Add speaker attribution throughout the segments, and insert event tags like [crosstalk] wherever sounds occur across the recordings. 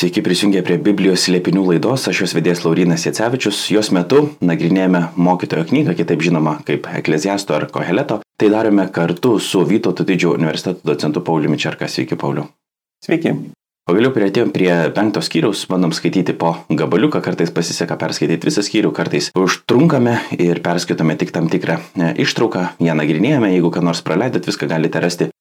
Speaker 1: Sveiki prisijungę prie Biblijos slėpinių laidos, aš jos vedėjas Laurinas Jacevičius. Jos metu nagrinėjame mokytojo knygą, kitaip žinoma kaip Ekleziasto ar Koheleto. Tai darome kartu su Vytauto didžiojo universiteto docentu Pauliumi Čerka. Sveiki, Pauliu.
Speaker 2: Sveiki.
Speaker 1: Pagaliau prieatėjom prie penktos skyriaus, bandom skaityti po gabaliuką, kartais pasiseka perskaityti visą skyrių, kartais užtrunkame ir perskaitome tik tam tikrą e, ištrauką, ją nagrinėjame, jeigu ką nors praleidot, viską galite rasti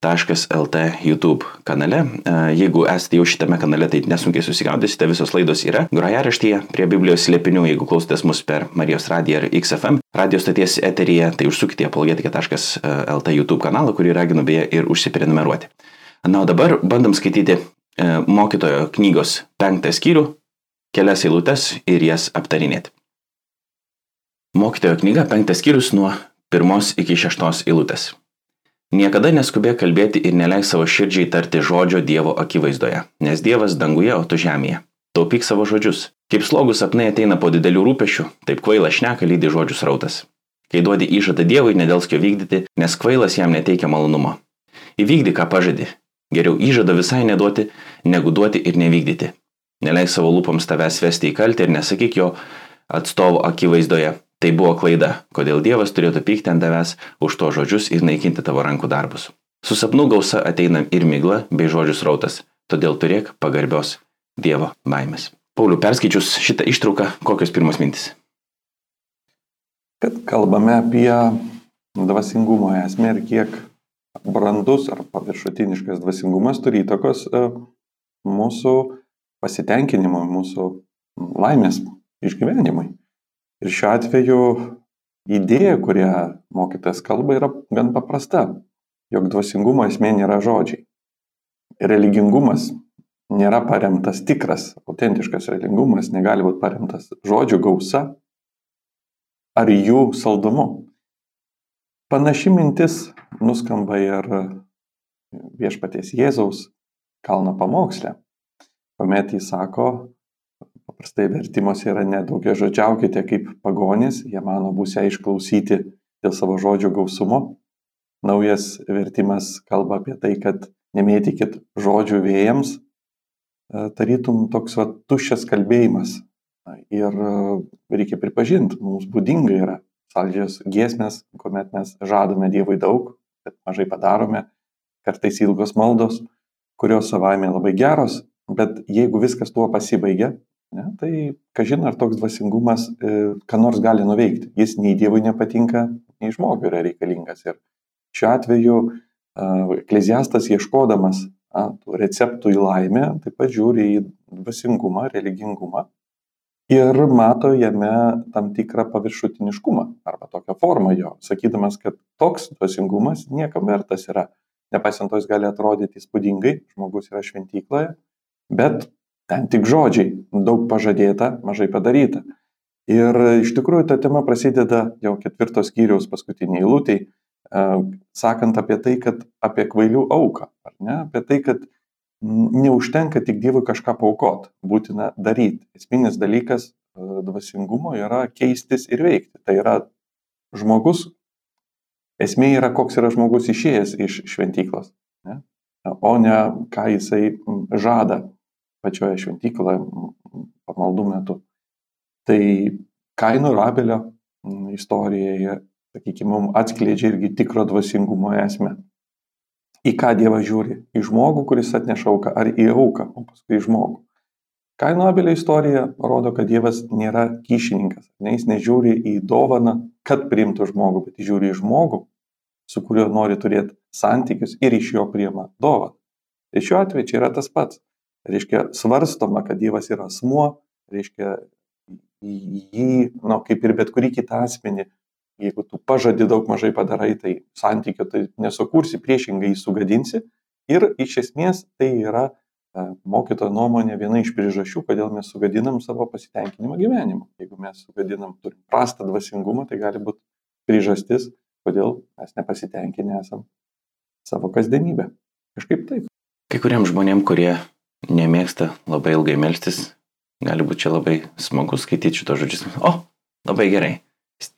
Speaker 1: apologetika.lt YouTube kanale. E, jeigu esate jau šitame kanale, tai nesunkiai susigaudysite, visos laidos yra grojaraštyje prie Biblijos slėpinių, jeigu klausotės mus per Marijos radiją ir XFM radio stoties eteryje, tai užsukite apologetika.lt YouTube kanalą, kurį raginu beje ir užsiprenumeruoti. Na, o dabar bandom skaityti e, mokytojo knygos penktą skyrių, kelias eilutes ir jas aptarinėti. Mokytojo knyga penktas skyrius nuo pirmos iki šeštos eilutės. Niekada neskubėk kalbėti ir neleik savo širdžiai tarti žodžio Dievo akivaizdoje, nes Dievas danguje, o tu žemėje. Taupyk savo žodžius. Kaip slogus sapnai ateina po didelių rūpešių, taip kvaila šneka lydi žodžių srautas. Kai duodi įžadą Dievui, nedelskio vykdyti, nes kvailas jam neteikia malonumo. Įvykdy, ką pažadi, Geriau įžado visai neduoti, negu duoti ir nevykdyti. Neleik savo lūpoms tavęs vesti į kaltę ir nesakyk jo atstovo akivaizdoje. Tai buvo klaida, kodėl Dievas turėtų pykti ant tavęs už to žodžius ir naikinti tavo rankų darbus. Su sapnų gausa ateina ir migla bei žodžių srautas, todėl turėk pagarbios Dievo baimės. Pauliu, perskaičius šitą ištrauką, kokios pirmos mintis?
Speaker 2: Kad kalbame apie dvasingumo esmę ir kiek brandus ar paviršutiniškas dvasingumas turi įtakos e, mūsų pasitenkinimui, mūsų laimės išgyvenimui. Ir šiuo atveju idėja, kurią mokytas kalba, yra gan paprasta, jog dvasingumo esmė nėra žodžiai. Religingumas nėra paremtas tikras, autentiškas religingumas negali būti paremtas žodžių gausa ar jų saldumu. Panaši mintis nuskamba ir viešpaties Jėzaus kalno pamoksle, kuomet jis sako, paprastai vertimuose yra nedaugia žodžiaukite kaip pagonys, jie mano būsia išklausyti dėl savo žodžių gausumo. Naujas vertimas kalba apie tai, kad nemėtykit žodžių vėjams, e, tarytum toks va, tuščias kalbėjimas. Ir e, reikia pripažinti, mums būdinga yra saldžios giesmės, kuomet mes žadame Dievui daug, bet mažai padarome, kartais ilgos maldos, kurios savaime labai geros, bet jeigu viskas tuo pasibaigia, ne, tai kažin ar toks dvasingumas e, ką nors gali nuveikti. Jis nei Dievui nepatinka, nei žmogui yra reikalingas. Ir šiuo atveju ekleziastas ieškodamas a, receptų į laimę, taip pat žiūri į dvasingumą, religingumą ir mato jame tam tikrą paviršutiniškumą arba tokią formą jo, sakydamas, kad toks dvasingumas niekam vertas yra. Nepaisant to, jis gali atrodyti įspūdingai, žmogus yra šventykloje, bet ten tik žodžiai, daug pažadėta, mažai padaryta. Ir iš tikrųjų ta tema prasideda jau ketvirtos skyriaus paskutiniai eilutėj, sakant apie tai, kad apie kvailių auką, ne, apie tai, kad neužtenka tik Dievui kažką paukot, būtina daryti. Esminis dalykas e, dvasingumo yra keistis ir veikti. Tai yra žmogus, esmė yra, koks yra žmogus išėjęs iš šventyklos, ne? o ne ką jisai žada pačioje šventykloje pamaldų metu. Tai Kaino ir Abelio istorija, sakykime, mums atskleidžia irgi tikro dvasingumo esmę į ką Dievas žiūri? Į žmogų, kuris atneša auką, ar į auką, o paskui į žmogų. Kaino Abelio istorija rodo, kad Dievas nėra kyšininkas. Ne, jis nežiūri į dovaną, kad priimtų žmogų, bet žiūri į žmogų, su kuriuo nori turėti santykius ir iš jo priima dovaną. Tai šiuo atveju čia yra tas pats. Reiškia, svarstoma, kad Dievas yra asmuo, reiškia, jį, nu, kaip ir bet kurį kitą asmenį, Jeigu tu pažadi daug mažai padarai, tai santykio tai nesukursi, priešingai jį sugadinsi. Ir iš esmės tai yra e, mokytojo nuomonė viena iš priežasčių, kodėl mes sugadinam savo pasitenkinimą gyvenimu. Jeigu mes sugadinam, turim prastą dvasingumą, tai gali būti priežastis, kodėl mes nepasitenkinę esam savo kasdienybę. Kažkaip taip.
Speaker 1: Kai kuriems žmonėms, kurie nemėgsta labai ilgai melstis, gali būti čia labai smagu skaityti šitos žodžius. O, labai gerai.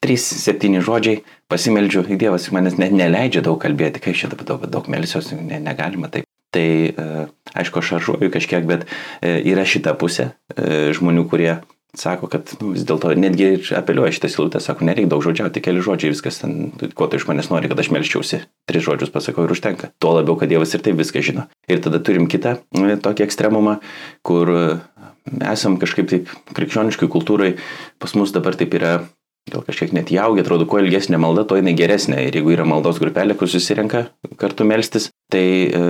Speaker 1: Trys, septyni žodžiai, pasimeldžiu, Dievas manęs net neleidžia daug kalbėti, kai šitą daug, daug melsiuosi, ne, negalima taip. Tai aišku, aš šaržuoju kažkiek, bet yra šita pusė žmonių, kurie sako, kad nu, vis dėlto netgi apeliuoja šitą silutę, sako, nereikia daug žodžiauti, keli žodžiai, viskas ten, ko tu iš manęs nori, kad aš melščiausi. Tris žodžius pasakau ir užtenka. Tuo labiau, kad Dievas ir taip viską žino. Ir tada turim kitą e, tokį ekstremumą, kur e, esam kažkaip taip krikščioniškai kultūrai, pas mus dabar taip yra gal kažkiek net jaugia, atrodo, kuo ilgesnė malda, to jinai geresnė. Ir jeigu yra maldos grupelė, kur susirenka kartu melstis, tai e,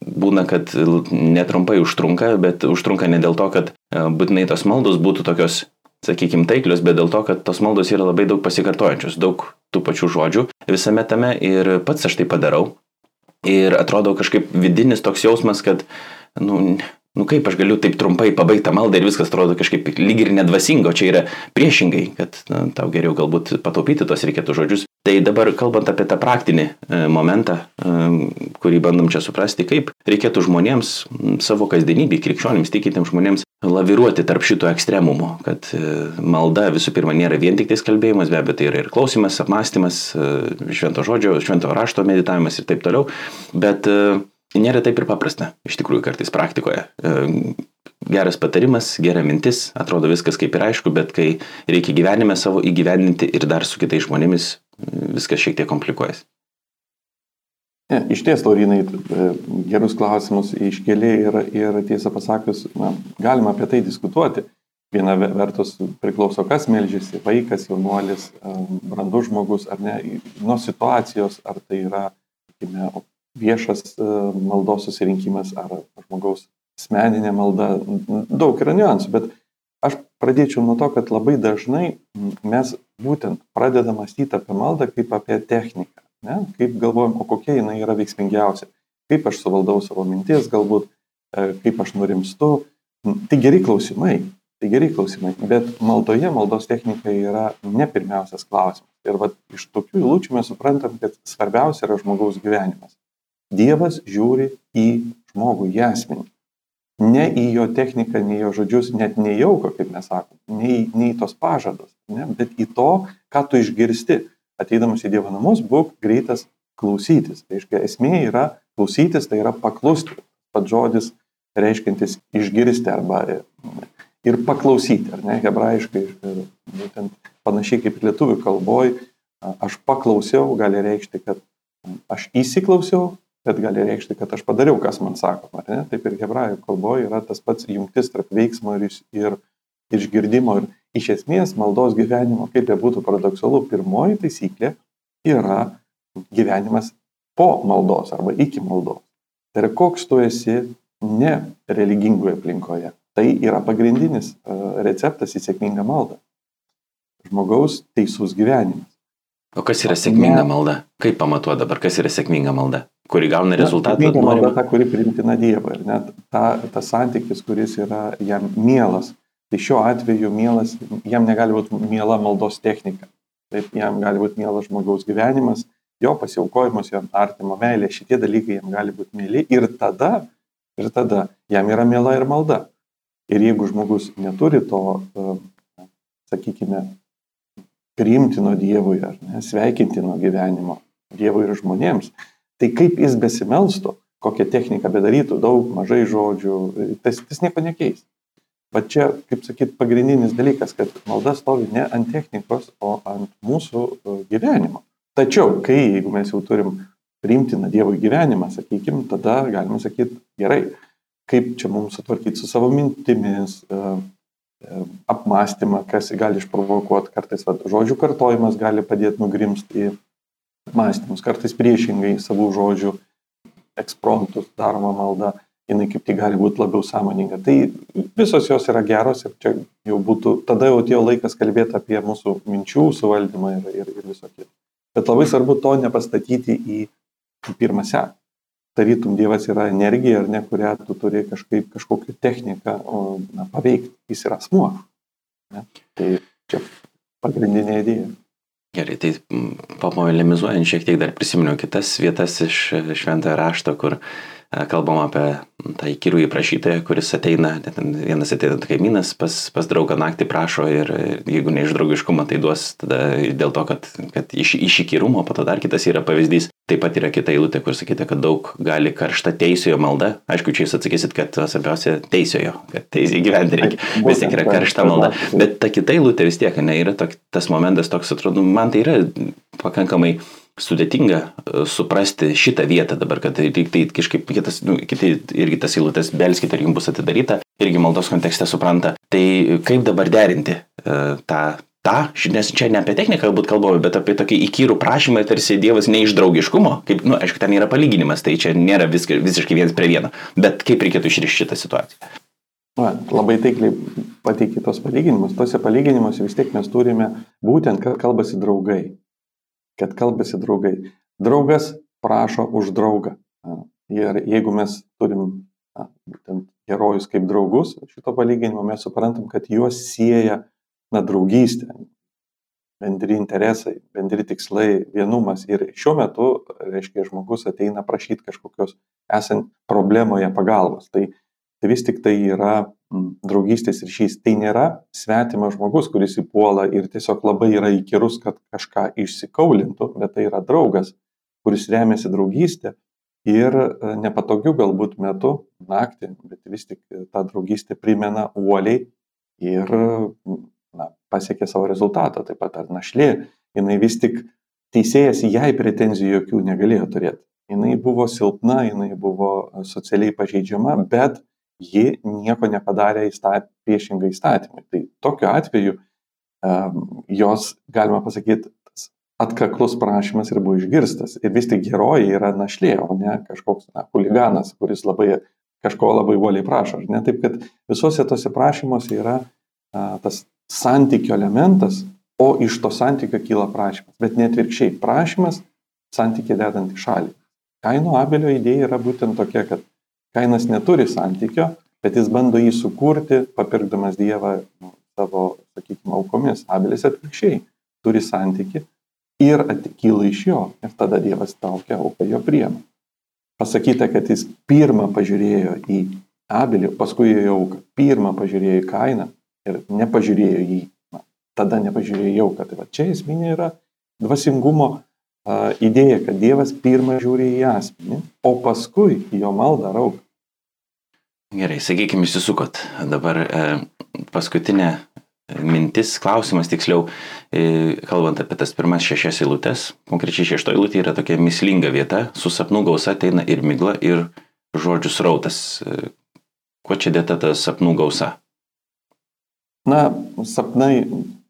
Speaker 1: būna, kad netrumpai užtrunka, bet užtrunka ne dėl to, kad e, būtinai tos maldos būtų tokios, sakykime, taiklios, bet dėl to, kad tos maldos yra labai daug pasikartojančios, daug tų pačių žodžių visame tame ir pats aš tai padarau. Ir atrodo kažkaip vidinis toks jausmas, kad, nu, nu kaip aš galiu taip trumpai pabaigti tą maldą ir viskas atrodo kažkaip lyg ir nedvasingo, čia yra priešingai, kad na, tau geriau galbūt pataupyti tos reikėtų žodžius. Tai dabar kalbant apie tą praktinį e, momentą, e, kurį bandom čia suprasti, kaip reikėtų žmonėms savo kasdienybį, krikščionims, tikintiems žmonėms laviruoti tarp šito ekstremumo, kad e, malda visų pirma nėra vien tik tais kalbėjimas, be abejo tai yra ir klausimas, apmąstymas, švento žodžio, švento rašto meditavimas ir taip toliau, bet nėra taip ir paprasta, iš tikrųjų kartais praktikoje. Geras patarimas, gera mintis, atrodo viskas kaip ir aišku, bet kai reikia gyvenime savo įgyvendinti ir dar su kitais žmonėmis, viskas šiek tiek komplikuojasi.
Speaker 2: Ne, iš ties, Laurinai, e, gerus klausimus iškėlė ir, ir tiesą pasakius, na, galima apie tai diskutuoti. Viena vertus priklauso, kas melžiasi, vaikas, jaunuolis, e, brandus žmogus, ar ne, nuo situacijos, ar tai yra, sakykime, viešas e, maldos susirinkimas ar žmogaus asmeninė malda, daug yra niuansų, bet aš pradėčiau nuo to, kad labai dažnai mes būtent pradedam mąstyti apie maldą kaip apie techniką, ne? kaip galvojam, o kokia jinai yra veiksmingiausia, kaip aš suvaldau savo mintis, galbūt e, kaip aš nurimstu. Tai geri klausimai, tai geri klausimai, bet maldoje maldos technika yra ne pirmiausias klausimas. Ir vat, iš tokių įlūčių mes suprantam, kad svarbiausia yra žmogaus gyvenimas. Dievas žiūri į žmogų, į asmenį. Ne į jo techniką, ne į jo žodžius, net ne į jauką, kaip mes sakome, ne į, ne į tos pažadus, ne, bet į to, ką tu išgirsti. Ateidamas į Dievo namus, būk greitas klausytis. Tai reiškia, esmė yra klausytis, tai yra paklusti. Pats žodis reiškintis išgirsti arba ir paklausyti, ar ne, hebrajiškai, būtent panašiai kaip lietuvių kalboj, aš paklausiau, gali reikšti, kad aš įsiklausiau, bet gali reikšti, kad aš padariau, kas man sakoma. Taip ir hebrajų kalboje yra tas pats jungtis tarp veiksmo ir, ir išgirdimo. Ir iš esmės maldos gyvenimo, kaip bebūtų paradoksalu, pirmoji taisyklė yra gyvenimas po maldos arba iki maldos. Tai yra koks tu esi ne religingoje aplinkoje. Tai yra pagrindinis receptas į sėkmingą maldą. Žmogaus teisus gyvenimas.
Speaker 1: O kas yra sėkminga malda? Kaip pamatuoti dabar, kas yra sėkminga malda? Kuri gauna rezultatą.
Speaker 2: Tai malda ta, kuri priimtina Dievą. Ir net ta, tas santykis, kuris yra jam mielas. Tai šiuo atveju mielas, jam negali būti miela maldos technika. Taip, jam gali būti mielas žmogaus gyvenimas, jo pasiaukojimas, jo artimo meilė, šitie dalykai jam gali būti mėly. Ir tada, ir tada jam yra miela ir malda. Ir jeigu žmogus neturi to, e, sakykime, priimtino Dievui ar ne, sveikintino gyvenimo Dievui ir žmonėms, Tai kaip jis besimelstų, kokią techniką bedarytų, daug, mažai žodžių, tas, tas nieko nekeis. Bet čia, kaip sakyt, pagrindinis dalykas, kad malda stovi ne ant technikos, o ant mūsų e, gyvenimo. Tačiau, kai jeigu mes jau turim priimtiną Dievo gyvenimą, sakykime, tada galime sakyti, gerai, kaip čia mums sutvarkyti su savo mintimis, e, e, apmąstymą, kas gali išprovokuoti, kartais va, žodžių kartojimas gali padėti nugrimsti į mąstymus, kartais priešingai savų žodžių ekspromptus daroma malda, jinai kaip tik gali būti labiau sąmoninga. Tai visos jos yra geros ir čia jau būtų, tada jau atėjo laikas kalbėti apie mūsų minčių suvaldymą ir, ir, ir viso kito. Bet labai svarbu to nepastatyti į pirmą seką. Tarytum Dievas yra energija, ar ne, kurią tu turi kažkaip kažkokią techniką o, na, paveikti. Jis yra asmuo. Ne? Tai čia pagrindinė idėja.
Speaker 1: Gerai, tai papolemizuojant šiek tiek dar prisiminiau kitas vietas iš šventojo rašto, kur kalbam apie tą įkyrų įprašytoją, kuris ateina, vienas ateina kaimynas pas, pas draugą naktį prašo ir jeigu ne iš draugiškumo, tai duos tada dėl to, kad, kad iš, iš įkyrumo, po to dar kitas yra pavyzdys. Taip pat yra kita eilutė, kur sakyti, kad daug gali karšta teisėjo malda. Aišku, čia jūs atsakysit, kad svarbiausia teisėjo, kad teisėjai gyventi reikia. Vis tiek yra karšta malda. Bet ta kita eilutė vis tiek, ne, yra tok, tas momentas toks, atrodo, man tai yra pakankamai sudėtinga e, suprasti šitą vietą dabar, kad tai, tai kažkaip kitas, nu, kiti irgi tas eilutės belskite ir jums bus atidaryta, irgi maldos kontekste supranta. Tai kaip dabar derinti uh, tą, tą, nes čia ne apie techniką galbūt kalbame, bet apie tokį įkyrų prašymą, tarsi Dievas ne iš draugiškumo, kaip, na, nu, aišku, ten yra palyginimas, tai čia nėra viskai, visiškai vienas prie vieno, bet kaip reikėtų išrišti šitą situaciją.
Speaker 2: Na, labai taikliai pateikė tos palyginimus. Tose palyginimuose vis tiek mes turime būtent, kad kalbasi draugai kad kalbasi draugai. Draugas prašo už draugą. Ir jeigu mes turim būtent herojus kaip draugus, šito palyginimo mes suprantam, kad juos sieja na, draugystė, bendri interesai, bendri tikslai, vienumas. Ir šiuo metu, reiškia, žmogus ateina prašyti kažkokios esant problemoje pagalbos. Tai, tai vis tik tai yra draugystės ryšys. Tai nėra svetimas žmogus, kuris įpuola ir tiesiog labai yra įkyrus, kad kažką išsikaulintų, bet tai yra draugas, kuris remiasi draugystė ir e, nepatogiu galbūt metu, naktį, bet vis tik ta draugystė primena uoliai ir na, pasiekė savo rezultatą. Taip pat ar našlė, jinai vis tik teisėjas jai pretenzijų jokių negalėjo turėti. Jinai buvo silpna, jinai buvo socialiai pažeidžiama, bet ji nieko nepadarė įstat, priešingai įstatymui. Tai tokiu atveju um, jos, galima pasakyti, atkaklus prašymas ir buvo išgirstas. Ir vis tik herojai yra našlė, o ne kažkoks na, huliganas, kuris labai, kažko labai uoliai prašo. Ne? Taip kad visuose tose prašymuose yra a, tas santykio elementas, o iš to santykio kyla prašymas. Bet net virkščiai prašymas santykį dedant į šalį. Kaino Abelio idėja yra būtent tokia, kad Kainas neturi santykio, bet jis bando jį sukurti, papirkdamas Dievą nu, savo, sakykime, aukomis. Abelis atvirkščiai turi santyki ir kyla iš jo. Ir tada Dievas traukia auką jo priemą. Pasakyta, kad jis pirmą pažiūrėjo į Abelį, paskui į auką. Pirmą pažiūrėjo į kainą ir nepažiūrėjo į jį. Na, tada nepažiūrėjo į auką. Tai va čia esminė yra dvasingumo idėja, kad Dievas pirmą žiūri į asmenį, o paskui jo maldą rauką.
Speaker 1: Gerai, sakykime, įsisukot. Dabar e, paskutinė mintis, klausimas tiksliau, e, kalbant apie tas pirmas šešias eilutes, konkrečiai šeštoji eilutė yra tokia mislinga vieta, su sapnų gausa ateina ir migla, ir žodžių srautas. E, kuo čia dėta ta sapnų gausa?
Speaker 2: Na, sapnai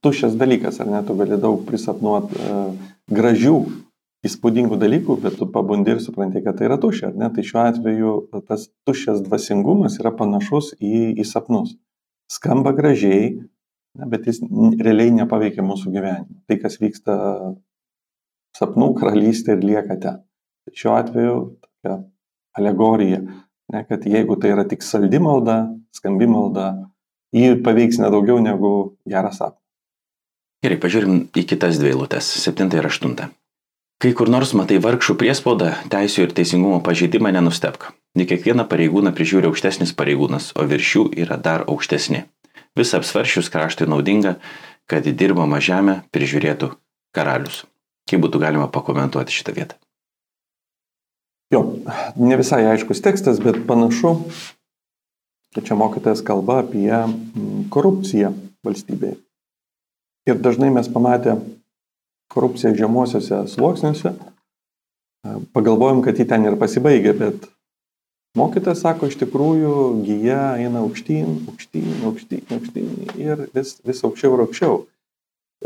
Speaker 2: tuščias dalykas, ar ne, tu gali daug prisapnuoti e, gražių įspūdingų dalykų, bet tu pabundi ir supranti, kad tai yra tuščia. Ne? Tai šiuo atveju tas tuščias dvasingumas yra panašus į, į sapnus. Skamba gražiai, ne, bet jis realiai nepaveikia mūsų gyvenimą. Tai, kas vyksta sapnų karalystė ir lieka ten. Tai šiuo atveju tokia alegorija, ne, kad jeigu tai yra tik saldi malda, skambi malda, jį paveiks nedaugiau negu geras sapnas.
Speaker 1: Gerai, pažiūrim į kitas dvi eilutes - septintą ir aštuntą. Kai kur nors matai vargšų priespaudą, teisų ir teisingumo pažeidimą nenustepk. Ne kiekvieną pareigūną prižiūri aukštesnis pareigūnas, o virš jų yra dar aukštesni. Visą apsvaršius kraštui naudinga, kad įdirbama žemė prižiūrėtų karalius. Kaip būtų galima pakomentuoti šitą vietą?
Speaker 2: Jo, ne visai aiškus tekstas, bet panašu, kad čia mokytojas kalba apie mm, korupciją valstybėje. Ir dažnai mes pamatę korupcija žemuosiuose sluoksniuose, pagalvojom, kad ji ten ir pasibaigia, bet mokytas sako, iš tikrųjų gyja eina aukštyn, aukštyn, aukštyn, aukštyn ir vis, vis aukščiau ir aukščiau.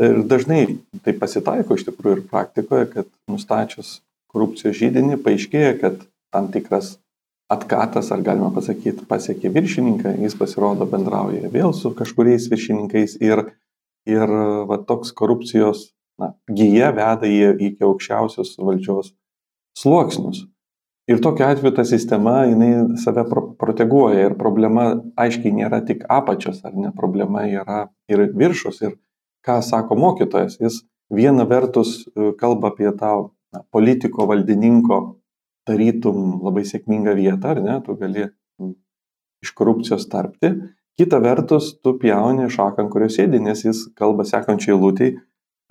Speaker 2: Ir dažnai tai pasitaiko iš tikrųjų ir praktikoje, kad nustačius korupcijos žydinį paaiškėja, kad tam tikras atkatas, ar galima pasakyti, pasiekė viršininką, jis pasirodo bendrauja vėl su kažkuriais viršininkais ir, ir va, toks korupcijos na, gyja veda jį iki aukščiausios valdžios sluoksnius. Ir tokiu atveju ta sistema, jinai save pro proteguoja ir problema aiškiai nėra tik apačios, ar ne, problema yra ir viršus. Ir ką sako mokytojas, jis viena vertus e, kalba apie tą na, politiko, valdininko tarytum labai sėkmingą vietą, ar ne, tu gali iš korupcijos tarpti. Kita vertus, tu pjauni šaką, ant kurios sėdi, nes jis kalba sekančiai lūtėjai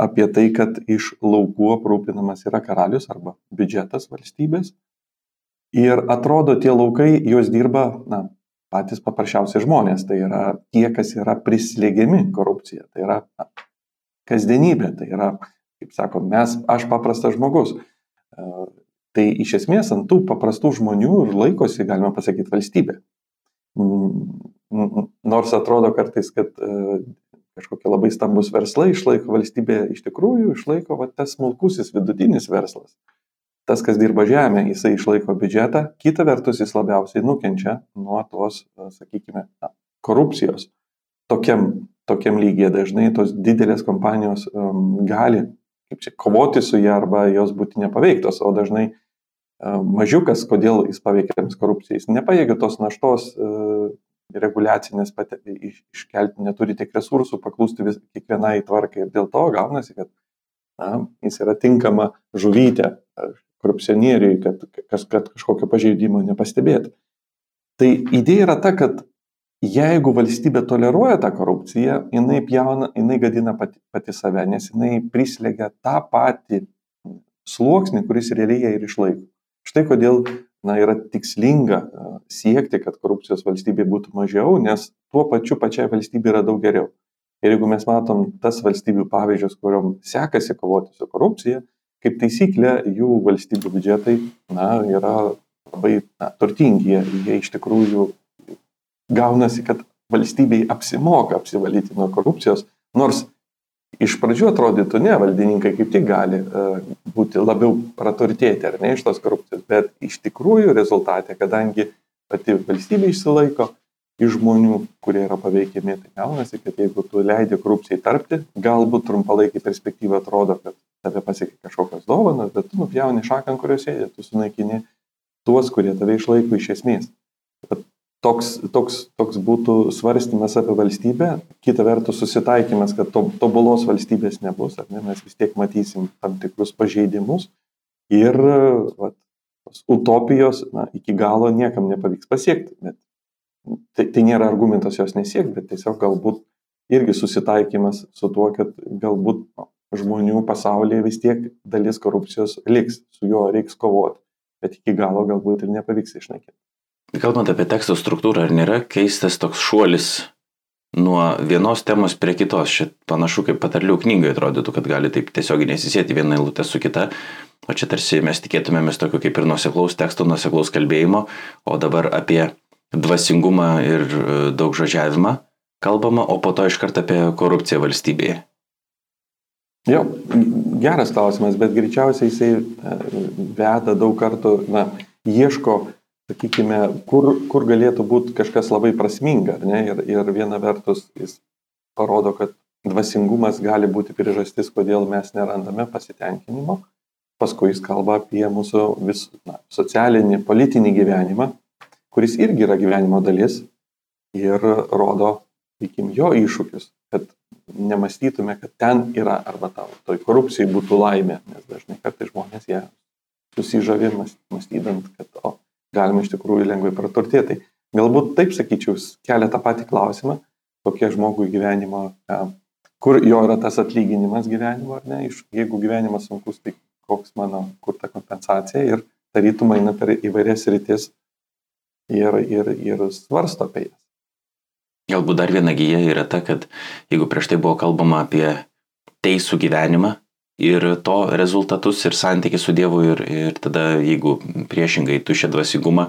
Speaker 2: apie tai, kad iš laukų aprūpinamas yra karalius arba biudžetas valstybės. Ir atrodo, tie laukai, juos dirba, na, patys paprasčiausi žmonės, tai yra tie, kas yra prislėgiami korupcija, tai yra na, kasdienybė, tai yra, kaip sako, mes, aš paprastas žmogus. Tai iš esmės ant tų paprastų žmonių ir laikosi, galima pasakyti, valstybė. Nors atrodo kartais, kad e, kažkokie labai stambus verslai išlaiko valstybė, iš tikrųjų išlaiko va, tas smulkusis vidutinis verslas. Tas, kas dirba žemę, jisai išlaiko biudžetą, kita vertus jis labiausiai nukenčia nuo tos, e, sakykime, na, korupcijos. Tokiam, tokiam lygiai dažnai tos didelės kompanijos um, gali kaip čia, kovoti su ją arba jos būti nepaveiktos, o dažnai mažiukas, kodėl jis paveikiamas korupcijai, jis nepajėgia tos naštos reguliacinės iškelti, neturi tiek resursų paklūsti vis, kiekvienai tvarkai ir dėl to gaunasi, kad na, jis yra tinkama žuvytė korupcionieriui, kad, kas, kad kažkokio pažeidimo nepastebėtų. Tai idėja yra ta, kad jeigu valstybė toleruoja tą korupciją, jinai pjauna, jinai gadina pati, pati save, nes jinai prislegia tą patį sluoksnį, kuris realiai ją ir išlaiko. Štai kodėl na, yra tikslinga siekti, kad korupcijos valstybė būtų mažiau, nes tuo pačiu pačiai valstybė yra daug geriau. Ir jeigu mes matom tas valstybių pavyzdžius, kuriuom sekasi kovoti su korupcija, kaip taisyklė, jų valstybių biudžetai na, yra labai na, turtingi, jie iš tikrųjų gaunasi, kad valstybei apsimoka apsivalyti nuo korupcijos, nors iš pradžių atrodytų, ne, valdininkai kaip tik gali uh, būti labiau praturtėti ar ne iš tos korupcijos, bet iš tikrųjų rezultate, kadangi pati valstybė išsilaiko iš žmonių, kurie yra paveikiami, tai gaunasi, kad jeigu tu leidi korupcijai tarpti, galbūt trumpalaikį perspektyvą atrodo, kad tave pasiekia kažkokios dovanas, bet tu nupjauni šaką, ant kurios sėdė, tu sunaikini tuos, kurie tave išlaiko iš esmės. Bet toks, toks, toks būtų svarstymas apie valstybę, kita vertus susitaikymas, kad to, tobulos valstybės nebus, ar ne, mes vis tiek matysim tam tikrus pažeidimus ir vat, utopijos na, iki galo niekam nepavyks pasiekti. Bet tai, tai nėra argumentas jos nesiekti, bet tiesiog galbūt irgi susitaikymas su tuo, kad galbūt no, žmonių pasaulyje vis tiek dalis korupcijos liks, su juo reiks kovoti, bet iki galo galbūt ir nepavyks išnaikinti.
Speaker 1: Kalbant apie teksto struktūrą, ar nėra keistas toks šuolis nuo vienos temos prie kitos? Šit panašu kaip patarlių knygoje atrodytų, kad gali taip tiesiog nesisėti vieną eilutę su kita. O čia tarsi mes tikėtumėmės tokio kaip ir nuseklaus teksto, nuseklaus kalbėjimo, o dabar apie dvasingumą ir e, daug žodžiavimą kalbama, o po to iškart apie korupciją valstybėje.
Speaker 2: Jo, geras klausimas, bet greičiausiai jisai e, veda daug kartų, na, ieško sakykime, kur, kur galėtų būti kažkas labai prasminga. Ne? Ir, ir viena vertus jis parodo, kad dvasingumas gali būti priežastis, kodėl mes nerandame pasitenkinimo. Paskui jis kalba apie mūsų vis, na, socialinį, politinį gyvenimą, kuris irgi yra gyvenimo dalis ir rodo, sakykim, jo iššūkius, kad nemastytume, kad ten yra arba tau, toj korupcijai būtų laimė, nes dažnai kartai žmonės ją susižavė mąstydant, kad o, galima iš tikrųjų lengvai praturtėti. Tai galbūt taip sakyčiau, kelia tą patį klausimą, kokie žmogui gyvenimo, kur jo yra tas atlyginimas gyvenimo ar ne, iš, jeigu gyvenimas sunkus, tai koks mano, kur ta kompensacija ir tarytum eina per įvairias rytis ir, ir, ir svarsto apie jas.
Speaker 1: Galbūt dar viena gyja yra ta, kad jeigu prieš tai buvo kalbama apie teisų gyvenimą, ir to rezultatus ir santykių su Dievu ir, ir tada jeigu priešingai tušia dvasingumą,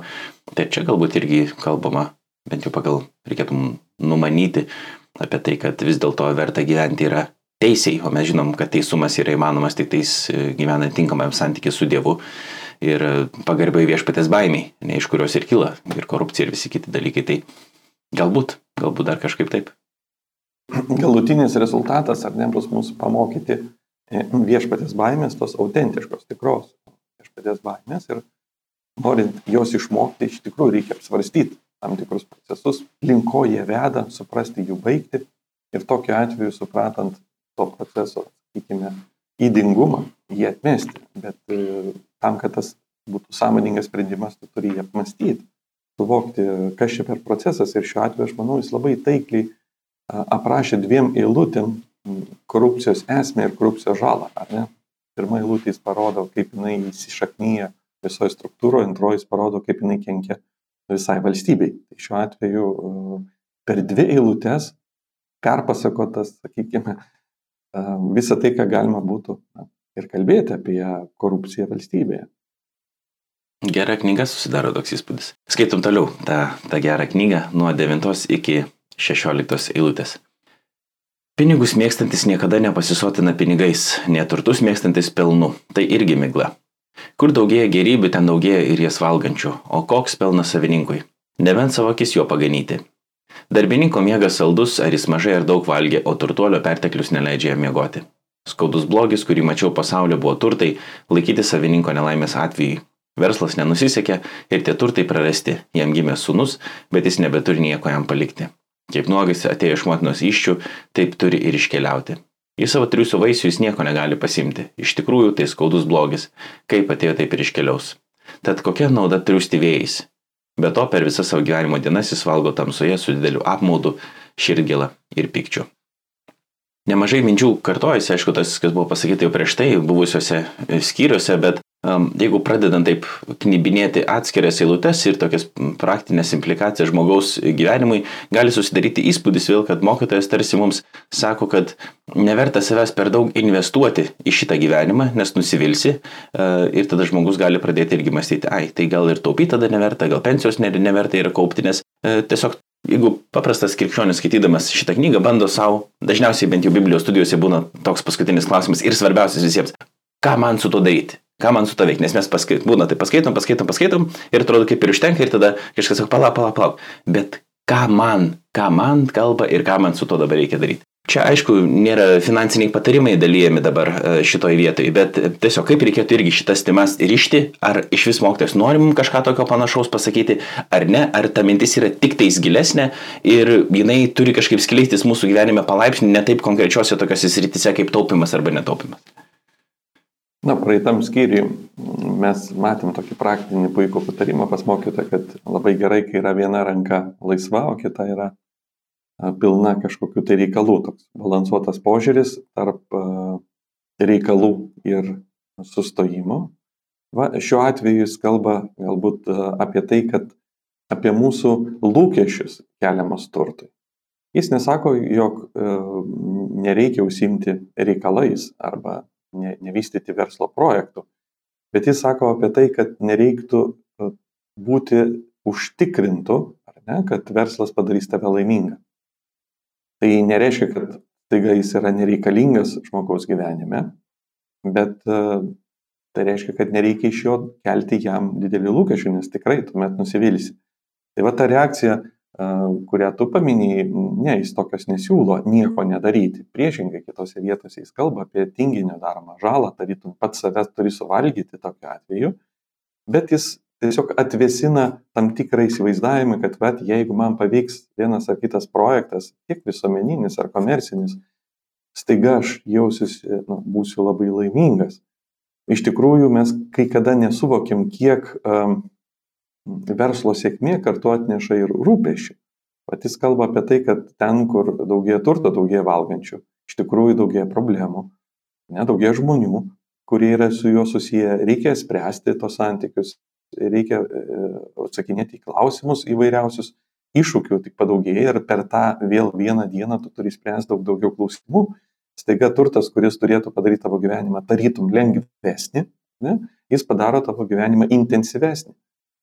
Speaker 1: tai čia galbūt irgi kalbama, bent jau pagal reikėtų numanyti apie tai, kad vis dėlto verta gyventi yra teisiai, o mes žinom, kad teisumas yra įmanomas tik tais e, gyvenant tinkamam santykiu su Dievu ir pagarbai viešpatės baimiai, ne iš kurios ir kyla ir korupcija ir visi kiti dalykai. Tai galbūt, galbūt dar kažkaip taip.
Speaker 2: Galutinis rezultatas, ar ne bus mūsų pamokyti viešpatės baimės, tos autentiškos, tikros viešpatės baimės ir norint jos išmokti, iš tikrųjų reikia apsvarstyti tam tikrus procesus, link ko jie veda, suprasti jų baigti ir tokiu atveju supratant to proceso, sakykime, įdingumą, jį atmesti. Bet e, tam, kad tas būtų sąmoningas sprendimas, tu turi jį apmastyti, suvokti, kas čia per procesas. Ir šiuo atveju, aš manau, jis labai taikliai aprašė dviem eilutėm korupcijos esmę ir korupcijos žalą, ar ne? Pirma eilutė jis parodo, kaip jinai įsišaknyja visoje struktūroje, antroji jis parodo, kaip jinai kenkia visai valstybei. Tai šiuo atveju per dvi eilutės perpasakotas, sakykime, visą tai, ką galima būtų ir kalbėti apie korupciją valstybėje.
Speaker 1: Gera knyga susidaro toks įspūdis. Skaitom toliau tą, tą gerą knygą nuo 9 iki 16 eilutės. Pinigus mėgstantis niekada nepasisotina pinigais, neturtus mėgstantis pelnu. Tai irgi migla. Kur daugėja gerybių, ten daugėja ir jas valgančių. O koks pelnas savininkui? Nebent savo akis jo paganyti. Darbininko miegas saldus, ar jis mažai ar daug valgė, o turtuolio perteklius neleidžia jam miegoti. Skaudus blogis, kurį mačiau pasaulio, buvo turtai, laikyti savininko nelaimės atvejai. Verslas nenusisekė ir tie turtai prarasti. Jam gimė sunus, bet jis nebeturi nieko jam palikti. Kaip nuogais atėjo iš motinos iščių, taip turi ir iškeliauti. Į savo triusių vaisių jis nieko negali pasimti. Iš tikrųjų tai skaudus blogis. Kaip atėjo, taip ir iškeliaus. Tad kokia nauda triusti vėjais? Be to, per visą savo gyvenimo dienas jis valgo tamsoje su dideliu apmaudu, širdgėla ir pikčiu. Nemažai minčių kartojasi, aišku, tas, kas buvo pasakyta jau prieš tai buvusiuose skyriuose, bet jeigu pradedant taip knibinėti atskirias eilutes ir tokias praktinės implikacijas žmogaus gyvenimui, gali susidaryti įspūdis vėl, kad mokytojas tarsi mums sako, kad neverta savęs per daug investuoti į šitą gyvenimą, nes nusivilsi ir tada žmogus gali pradėti irgi mąstyti, ai, tai gal ir taupyti tada neverta, gal pensijos neverta yra kaupti, nes tiesiog Jeigu paprastas krikščionis skaitydamas šitą knygą bando savo, dažniausiai bent jau Biblijos studijose būna toks paskutinis klausimas ir svarbiausias visiems, ką man su to daryti? ką man su to veikti, nes mes paskait, būna tai paskaitom, paskaitom, paskaitom ir atrodo kaip ir užtenka ir tada kažkas sako, palauk, palauk, palauk. Bet ką man, ką man kalba ir ką man su to dabar reikia daryti. Čia aišku, nėra finansiniai patarimai dalyjami dabar e, šitoje vietoje, bet tiesiog kaip reikėtų irgi šitas temas ryšti, ar iš vis mokytojas norim kažką tokio panašaus pasakyti, ar ne, ar ta mintis yra tik tais gilesnė ir jinai turi kažkaip skleistis mūsų gyvenime palaipsniui, ne taip konkrečiose tokiose sritise kaip taupimas arba netaupimas.
Speaker 2: Na, praeitam skyriui mes matėm tokį praktinį puikų patarimą pas mokytą, kad labai gerai, kai yra viena ranka laisva, o kita yra pilna kažkokių tai reikalų. Toks balansuotas požiūris tarp reikalų ir sustojimo. Va, šiuo atveju jis kalba galbūt apie tai, kad apie mūsų lūkesčius keliamas turtui. Jis nesako, jog nereikia užsimti reikalais arba ne, nevystyti verslo projektų. Bet jis sako apie tai, kad nereiktų būti užtikrintų, ne, kad verslas padarys tave laimingą. Tai nereiškia, kad taiga jis yra nereikalingas žmogaus gyvenime, bet e, tai reiškia, kad nereikia iš jo kelti jam didelį lūkesčių, nes tikrai tuomet nusivilsi. Tai va ta reakcija kurią tu paminėjai, ne, jis tokios nesiūlo nieko nedaryti. Priešingai, kitose vietose jis kalba apie tinginio daromą žalą, tarytum pats savęs turi suvalgyti tokiu atveju, bet jis tiesiog atvesina tam tikrą įsivaizdavimą, kad vat, jeigu man pavyks vienas ar kitas projektas, tiek visuomeninis ar komercinis, staiga aš jausiuosi, nu, būsiu labai laimingas. Iš tikrųjų, mes kai kada nesuvokiam, kiek um, verslo sėkmė kartu atneša ir rūpešių. Patys kalba apie tai, kad ten, kur daugėja turto, daugėja valgančių, iš tikrųjų daugėja problemų, nedaugėja žmonių, kurie yra su juo susiję, reikia spręsti tos santykius, reikia e, atsakinėti į klausimus įvairiausius, iššūkių tik padaugėja ir per tą vėl vieną dieną tu turi spręsti daug daugiau klausimų. Staiga turtas, kuris turėtų padaryti tavo gyvenimą tarytum lengvesnį, ne, jis padaro tavo gyvenimą intensyvesnį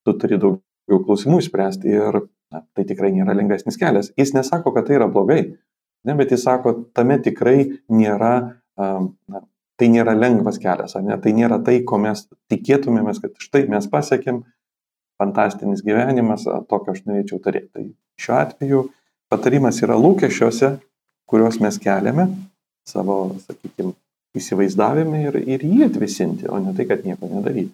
Speaker 2: tu turi daugiau klausimų išspręsti ir na, tai tikrai nėra lengvesnis kelias. Jis nesako, kad tai yra blogai, ne, bet jis sako, tame tikrai nėra, na, tai nėra lengvas kelias, ne, tai nėra tai, ko mes tikėtumėmės, kad štai mes pasiekėm, fantastinis gyvenimas, tokio aš norėčiau turėti. Tai šiuo atveju patarimas yra lūkesčiuose, kuriuos mes keliame savo, sakykime, įsivaizdavime ir, ir jį atvisinti, o ne tai, kad nieko nedaryti.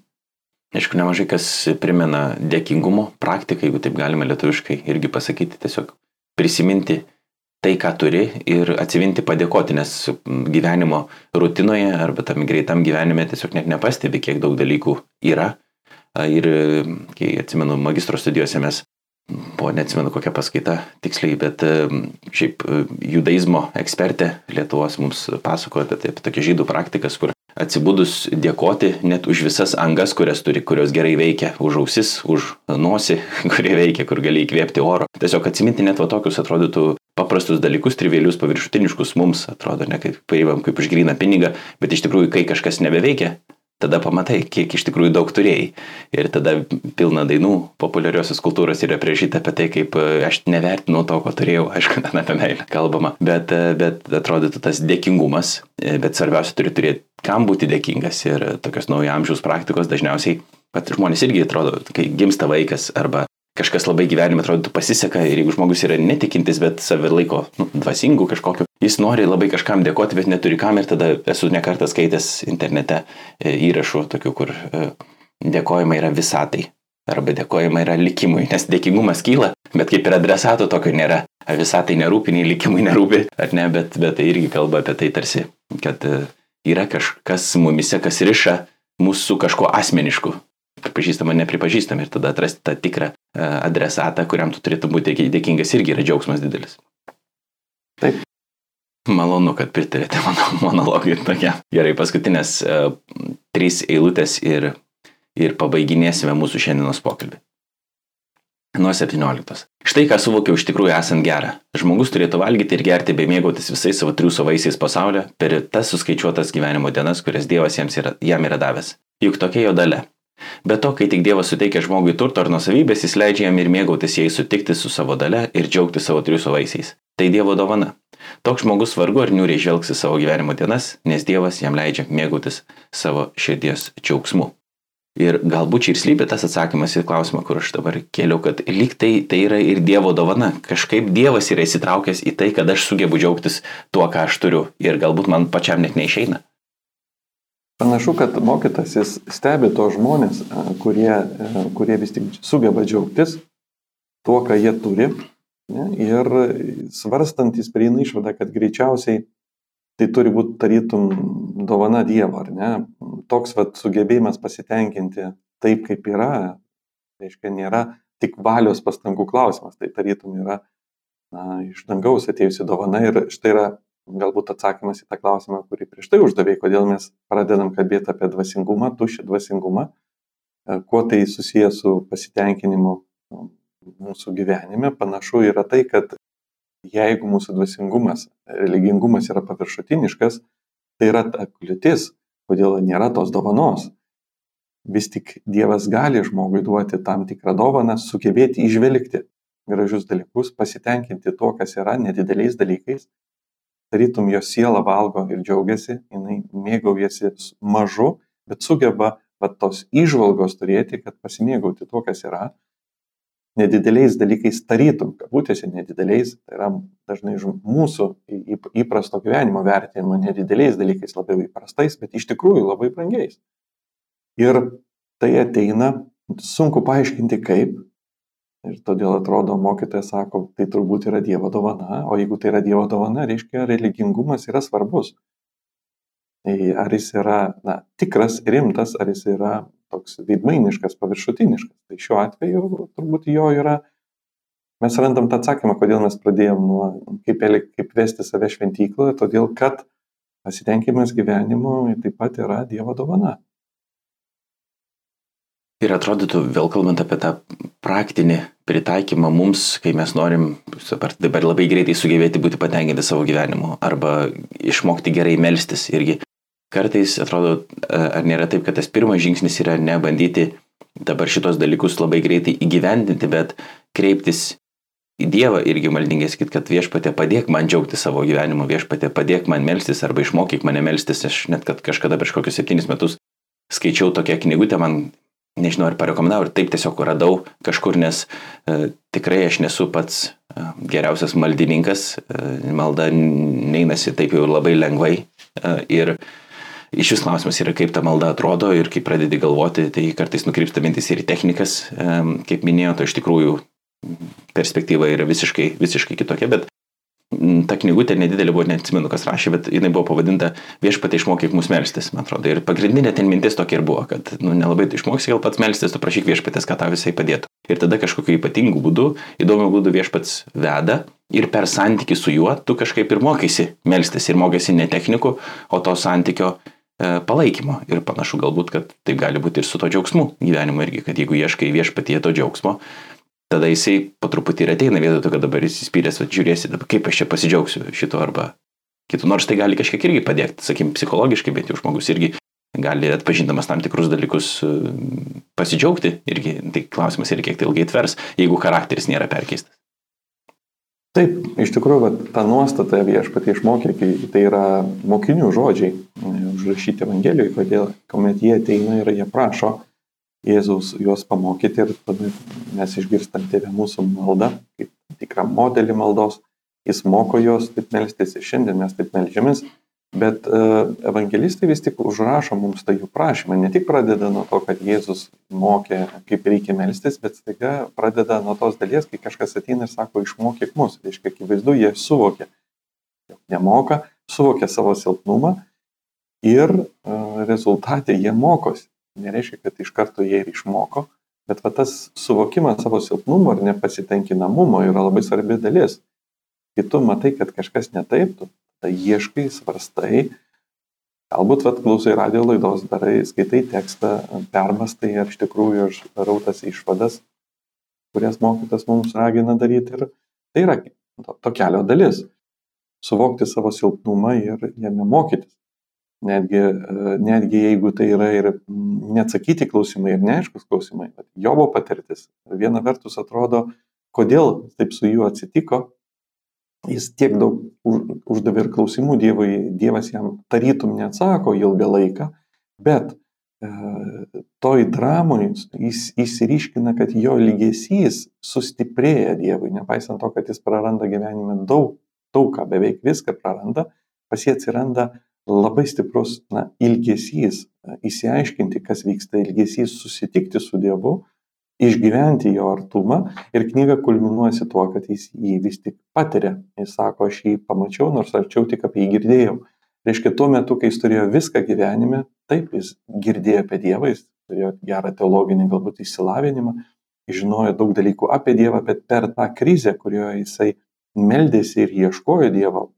Speaker 1: Aišku, nemažai kas primena dėkingumo praktiką, jeigu taip galima lietuviškai irgi pasakyti, tiesiog prisiminti tai, ką turi ir atsiminti padėkoti, nes gyvenimo rutinoje arba tam greitam gyvenime tiesiog net nepastebi, kiek daug dalykų yra, Ir kai atsimenu, magistro studijose mes buvo, neatsimenu kokią paskaitą tiksliai, bet šiaip judaizmo ekspertė Lietuvos mums pasakojo apie, tai, apie tokias žydų praktikas, kur atsibūdus dėkoti net už visas angas, kurias turi, kurios gerai veikia, už ausis, už nosį, [laughs] kurie veikia, kur gali įkvėpti oro. Tiesiog atsiminti net va tokius atrodytų paprastus dalykus, trivialius, paviršutiniškus mums atrodo ne kaip paimam kaip gryną pinigą, bet iš tikrųjų, kai kažkas nebeveikia, tada pamatai, kiek iš tikrųjų daug turėjai. Ir tada pilna dainų populiariosios kultūros yra priežyta apie tai, kaip e, aš nevertinau to, ko turėjau, aišku, ten apie meilę kalbama, bet, e, bet atrodytų tas dėkingumas, e, bet svarbiausia turi turėti, kam būti dėkingas ir tokios naujo amžiaus praktikos dažniausiai, kad žmonės irgi atrodo, kai gimsta vaikas arba kažkas labai gyvenime atrodytų pasiseka ir jeigu žmogus yra netikintis, bet save laiko nu, dvasingų kažkokiu, jis nori labai kažkam dėkoti, bet neturi kam ir tada esu nekartą skaitęs internete e, įrašų tokių, kur e, dėkojimai yra visatai. Arba dėkojimai yra likimui, nes dėkingumas kyla, bet kaip ir adresato tokio nėra. Visatai nerūpi, nei likimui nerūpi, ar ne, bet, bet tai irgi kalba apie tai tarsi, kad e, yra kažkas mumise, kas riša mūsų kažko asmenišku, pripažįstama, nepripažįstama ir tada atrasti tą tikrą e, adresatą, kuriam tu turėtum būti dėkingas, irgi yra džiaugsmas didelis.
Speaker 2: Taip.
Speaker 1: Malonu, kad pritarėte mano [laughs] monologui tokia. Gerai, paskutinės uh, trys eilutės ir, ir pabaiginėsime mūsų šiandienos pokalbį. Nuo 17. Štai ką suvokiau iš tikrųjų esant gerą. Žmogus turėtų valgyti ir gerti bei mėgautis visais savo triūso vaisiais pasaulio per tas suskaičiuotas gyvenimo dienas, kurias Dievas yra, jam yra davęs. Juk tokia jo dalė Be to, kai tik Dievas suteikia žmogui turto ar nusavybės, jis leidžia jam ir mėgautis jais sutikti su savo dalė ir džiaugti savo triuso vaisiais. Tai Dievo dovana. Toks žmogus vargu ar niūriai žvelgsi savo gyvenimo dienas, nes Dievas jam leidžia mėgautis savo širdies džiaugsmu. Ir galbūt čia ir slypi tas atsakymas į klausimą, kur aš dabar kėliau, kad lyg tai tai yra ir Dievo dovana. Kažkaip Dievas yra įsitraukęs į tai, kad aš sugebu džiaugtis tuo, ką aš turiu. Ir galbūt man pačiam net neišeina.
Speaker 2: Panašu, kad mokytas jis stebi tos žmonės, kurie, kurie vis tik sugeba džiaugtis tuo, ką jie turi. Ne, ir svarstant jis prieina išvadą, kad greičiausiai tai turi būti tarytum dovana Dievo, ar ne? Toks vat, sugebėjimas pasitenkinti taip, kaip yra, reiškia, nėra tik valios pastangų klausimas, tai tarytum yra na, iš dangaus atėjusi dovana ir štai yra galbūt atsakymas į tą klausimą, kurį prieš tai uždavėjai, kodėl mes pradedam kalbėti apie dvasingumą, tušį dvasingumą, e, kuo tai susijęs su pasitenkinimu nu, mūsų gyvenime, panašu yra tai, kad jeigu mūsų dvasingumas, religingumas yra paviršutiniškas, tai yra ta kliūtis, kodėl nėra tos dovanos. Vis tik Dievas gali žmogui duoti tam tikrą dovaną, sugebėti išvelgti gražius dalykus, pasitenkinti tuo, kas yra, nedideliais dalykais tarytum jo siela valgo ir džiaugiasi, jinai mėgaujasi mažu, bet sugeba va, tos išvalgos turėti, kad pasimėgauti tuo, kas yra, nedideliais dalykais tarytum, kabutėse nedideliais, tai yra dažnai mūsų įprasto gyvenimo vertinimo nedideliais dalykais labiau įprastais, bet iš tikrųjų labai brangiais. Ir tai ateina, sunku paaiškinti kaip, Ir todėl atrodo, mokytojas sako, tai turbūt yra Dievo dovana, o jeigu tai yra Dievo dovana, reiškia, religingumas yra svarbus. Tai ar jis yra na, tikras, rimtas, ar jis yra toks veidmainiškas, paviršutiniškas. Tai šiuo atveju turbūt jo yra, mes randam tą atsakymą, kodėl mes pradėjom nuo kaip, kaip vesti save šventykloje, todėl kad pasitenkimas gyvenimu taip pat yra Dievo dovana.
Speaker 1: Ir atrodytų, vėl kalbant apie tą praktinį pritaikymą mums, kai mes norim dabar labai greitai sugebėti būti patenkinti savo gyvenimu arba išmokti gerai melstis irgi. Kartais atrodo, ar nėra taip, kad tas pirmas žingsnis yra ne bandyti dabar šitos dalykus labai greitai įgyvendinti, bet kreiptis į Dievą irgi maldingai sakyti, kad viešpatė padėk man džiaugti savo gyvenimu, viešpatė padėk man melstis arba išmokyk mane melstis. Aš net kad kažkada prieš kokius septynis metus skaičiau tokią knygutę, man nežinau, ar parekomendavau, ir taip tiesiog radau kažkur, nes e, tikrai aš nesu pats e, geriausias maldininkas, e, malda neinasi taip jau labai lengvai. E, ir iš vis klausimas yra, kaip ta malda atrodo ir kai pradedi galvoti, tai kartais nukrypsta mintis ir į technikas, e, kaip minėjau, tai iš tikrųjų perspektyva yra visiškai, visiškai kitokia, bet ta knygutė nedidelė buvo, neatsimenu, kas rašė, bet jinai buvo pavadinta viešpatai išmokyk mus melstis, man atrodo. Ir pagrindinė ten mintis tokia ir buvo, kad nu, nelabai tu išmoksi gal pats melstis, tu prašyk viešpatės, kad tau visai padėtų. Ir tada kažkokiu ypatingu būdu, įdomiu būdu viešpats veda ir per santyki su juo tu kažkaip ir mokysi melstis ir mokysi ne technikų, o to santykio e, palaikymo. Ir panašu galbūt, kad taip gali būti ir su to džiaugsmu gyvenimo irgi, kad jeigu ieškai viešpatie to džiaugsmo, tada jisai po truputį ir ateina vietoj to, kad dabar jis įspyręs, žiūrėsi, kaip aš čia pasidžiaugsiu šito arba kitų. Nors tai gali kažkiek irgi padėti, sakykim, psichologiškai, bet jau žmogus irgi gali atpažindamas tam tikrus dalykus e, pasidžiaugti irgi. Tai klausimas ir kiek tai ilgai tvers, jeigu charakteris nėra perkeistas.
Speaker 2: Taip, iš tikrųjų, va, ta nuostata viešpatie išmokė, kai tai yra mokinių žodžiai užrašyti Evangelijoje, kodėl, kuomet jie ateina ir jie prašo Jėzaus juos pamokyti ir tada mes išgirstam tėvę mūsų maldą, kaip tikrą modelį maldos, jis moko juos taip melstis ir šiandien mes taip melžiamės, bet uh, evangelistai vis tik užrašo mums tą jų prašymą, ne tik pradeda nuo to, kad Jėzus mokė, kaip reikia melstis, bet staiga pradeda nuo tos dalies, kai kažkas ateina ir sako, išmokyk mus, tai reiškia, akivaizdu, jie suvokia, jog nemoka, suvokia savo silpnumą ir uh, rezultatė jie mokosi nereiškia, kad iš karto jie ir išmoko, bet va, tas suvokimas savo silpnumo ir nepasitenkinamumo yra labai svarbi dalis. Kai tu matai, kad kažkas netaip, tu tai ieškai, svarstai, galbūt vat, klausai radio laidos, darai, skaitai tekstą, permastai, ar iš tikrųjų aš darau tas išvadas, kurias mokytas mums ragina daryti. Ir tai yra to, to kelio dalis. Suvokti savo silpnumą ir jame mokytis. Netgi, e, netgi jeigu tai yra ir neatsakyti klausimai ir neaiškus klausimai. Jobo patirtis viena vertus atrodo, kodėl taip su juo atsitiko, jis tiek daug uždavė ir klausimų Dievui, Dievas jam tarytum neatsako ilgą laiką, bet e, toj dramoj jis įsiriškina, kad jo lygesys sustiprėja Dievui, nepaisant to, kad jis praranda gyvenime daug, daug ką, beveik viską praranda, pas jį atsiranda labai stiprus na, ilgesys įsiaiškinti, kas vyksta, ilgesys susitikti su Dievu, išgyventi jo artumą ir knyga kulminuosi tuo, kad jis jį vis tik patiria. Jis sako, aš jį pamačiau, nors arčiau tik apie jį girdėjau. Reiškia, tuo metu, kai jis turėjo viską gyvenime, taip, jis girdėjo apie Dievą, jis turėjo gerą teologinį galbūt įsilavinimą, žinojo daug dalykų apie Dievą, bet per tą krizę, kurioje jisai meldėsi ir ieškojo Dievo,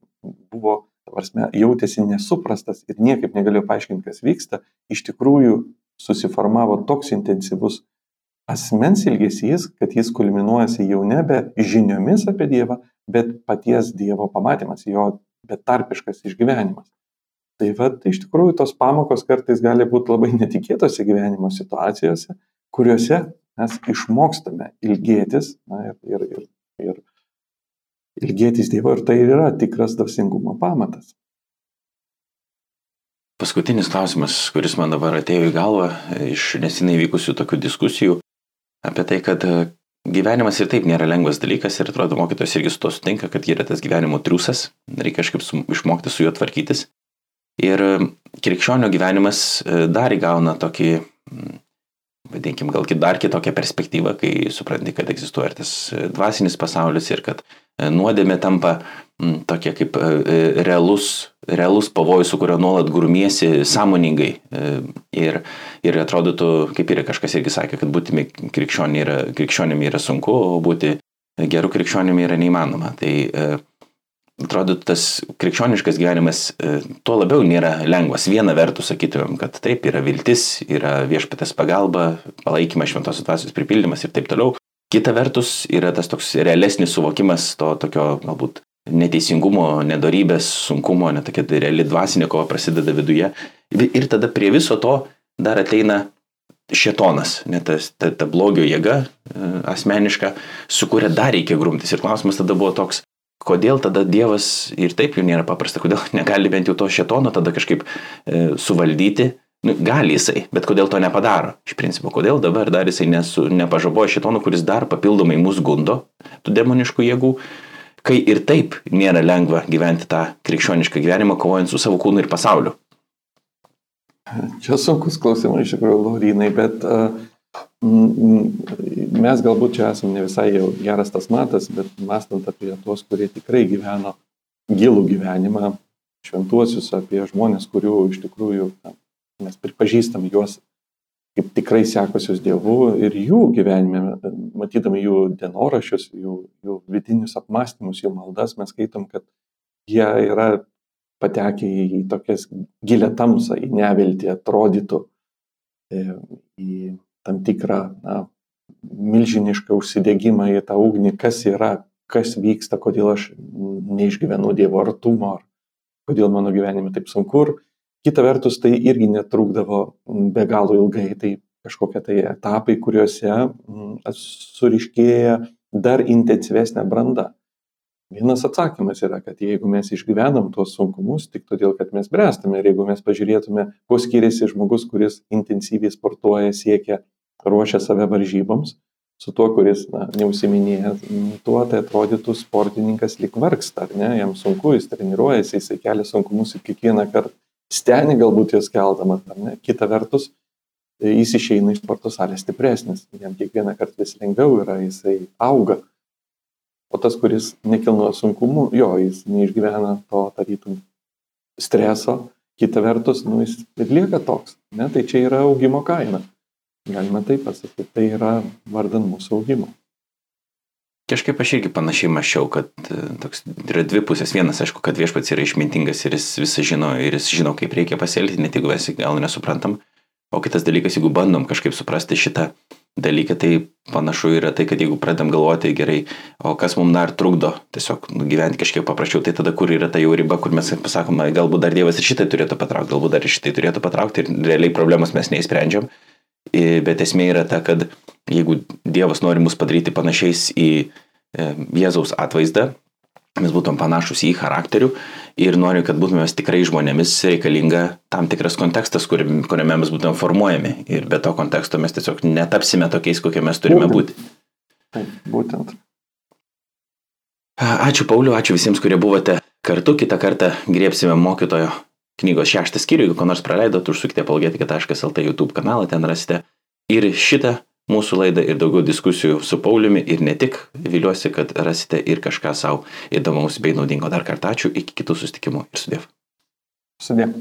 Speaker 2: buvo prasme, jautėsi nesuprastas ir niekaip negalėjo paaiškinti, kas vyksta, iš tikrųjų susiformavo toks intensyvus asmens ilgesys, kad jis kulminuojasi jau nebe žiniomis apie Dievą, bet paties Dievo pamatymas, jo betarpiškas išgyvenimas. Tai vad, iš tikrųjų, tos pamokos kartais gali būti labai netikėtose gyvenimo situacijose, kuriuose mes išmokstame ilgėtis na, ir, ir, ir, ir ilgėtis Dievo ir tai yra tikras dvasingumo pamatas.
Speaker 1: Paskutinis klausimas, kuris man dabar atėjo į galvą iš nesinai vykusių tokių diskusijų apie tai, kad e, gyvenimas ir taip nėra lengvas dalykas ir atrodo mokytojas irgi su to sutinka, kad yra tas gyvenimo triusas, reikia kažkaip su, išmokti su juo tvarkytis. Ir e, krikščionio gyvenimas e, dar įgauna tokį vadinkim, gal dar kitokią perspektyvą, kai supranti, kad egzistuoja ir tas e, dvasinis pasaulis ir kad e, nuodėmė tampa tokia kaip e, realus, realus pavojus, su kurio nuolat gurmiesi sąmoningai. Ir, ir atrodytų, kaip yra kažkas irgi sakė, kad būti krikščionimi yra, krikščionimi yra sunku, o būti gerų krikščionimi yra neįmanoma. Tai atrodo, tas krikščioniškas gyvenimas e, tuo labiau nėra lengvas. Viena vertus sakytumėm, kad taip yra viltis, yra viešpatės pagalba, palaikymas šventosios dvasios pripildymas ir taip toliau. Kita vertus yra tas toks realesnis suvokimas to tokio galbūt neteisingumo, nedarybės, sunkumo, net tokia reali dvasinė kova prasideda viduje. Ir tada prie viso to dar ateina šetonas, net tas, ta, ta blogio jėga e, asmeniška, su kuria dar reikia grumtis. Ir klausimas tada buvo toks, kodėl tada Dievas ir taip jau nėra paprasta, kodėl [laughs] negali bent jau to šetono tada kažkaip e, suvaldyti. Nu, gali jisai, bet kodėl to nepadaro? Iš principo, kodėl dabar dar jisai nesu, nepažaboja šitono, kuris dar papildomai mus gundo, tų demoniškų jėgų, kai ir taip nėra lengva gyventi tą krikščionišką gyvenimą, kovojant su savo kūnu ir pasauliu.
Speaker 2: Čia sunkus klausimai iš tikrųjų, Laurinai, bet uh, mes galbūt čia esame ne visai jau geras tas matas, bet mąstant apie tuos, kurie tikrai gyveno gilų gyvenimą, šventuosius, apie žmonės, kurių iš tikrųjų na, mes pripažįstam juos kaip tikrai sekusius Dievu ir jų gyvenime, matydami jų dienorašius, jų, jų vidinius apmąstymus, jų maldas, mes skaitom, kad jie yra patekę į tokias gilę tamsą, į neviltį, atrodytų e, į tam tikrą na, milžinišką užsidėgymą į tą ugnį, kas yra, kas vyksta, kodėl aš neišgyvenu Dievo artumo, ar kodėl mano gyvenime taip sunku. Ir kita vertus, tai irgi netrukdavo be galo ilgai, tai kažkokie tai etapai, kuriuose suriškėja dar intensyvesnė branda. Vienas atsakymas yra, kad jeigu mes išgyvenam tuos sunkumus tik todėl, kad mes bręstame ir jeigu mes pažiūrėtume, kuo skiriasi žmogus, kuris intensyviai sportuoja, siekia, ruošia save varžyboms, su tuo, kuris na, neusiminėja, tuo tai atrodytų sportininkas lik vargsta, ar ne, jam sunku, jis treniruojasi, jis kelia sunkumus ir kiekvieną kartą steni galbūt jos keldamas, ar ne. Kita vertus, jis išeina iš sporto salės stipresnis, jam kiekvieną kartą vis lengviau yra, jisai auga. O tas, kuris nekilnoja sunkumų, jo, jis neišgyvena to, tarytum, streso, kita vertus, nu, jis ir lieka toks. Ne? Tai čia yra augimo kaina. Galima taip pasakyti, tai yra vardan mūsų augimo.
Speaker 1: Kažkaip aš irgi panašiai mačiau, kad e, toks, yra dvi pusės. Vienas, aišku, kad viešpats yra išmintingas ir jis visą žino ir jis žino, kaip reikia pasielgti, net jeigu mes gal nesuprantam. O kitas dalykas, jeigu bandom kažkaip suprasti šitą dalyką, tai panašu yra tai, kad jeigu pradam galvoti gerai, o kas mums dar trukdo tiesiog gyventi kažkiek paprasčiau, tai tada kur yra ta jau riba, kur mes pasakome, galbūt dar Dievas ir šitai turėtų patraukti, galbūt dar ir šitai turėtų patraukti ir realiai problemas mes neįsprendžiam. Bet esmė yra ta, kad jeigu Dievas nori mus padaryti panašiais į e, Jėzaus atvaizdą, mes būtum panašus į charakterių ir noriu, kad būtume tikrai žmonėmis reikalinga tam tikras kontekstas, kur, kuriame mes būtum formuojami. Ir be to konteksto mes tiesiog netapsime tokiais, kokie mes turime būti.
Speaker 2: Taip, būtent.
Speaker 1: Ačiū Pauliu, ačiū visiems, kurie buvote kartu. Kitą kartą griepsime mokytojo knygos šeštą skyrių. Jeigu ko nors praleidot, užsukite apolgetika.lt YouTube kanalą, ten rasite ir šitą mūsų laidą ir daugiau diskusijų su Pauliumi ir ne tik. Viliuosi, kad rasite ir kažką savo įdomaus bei naudingo. Dar kartą ačiū, iki kitų susitikimų ir sudėv.
Speaker 2: Sudėv.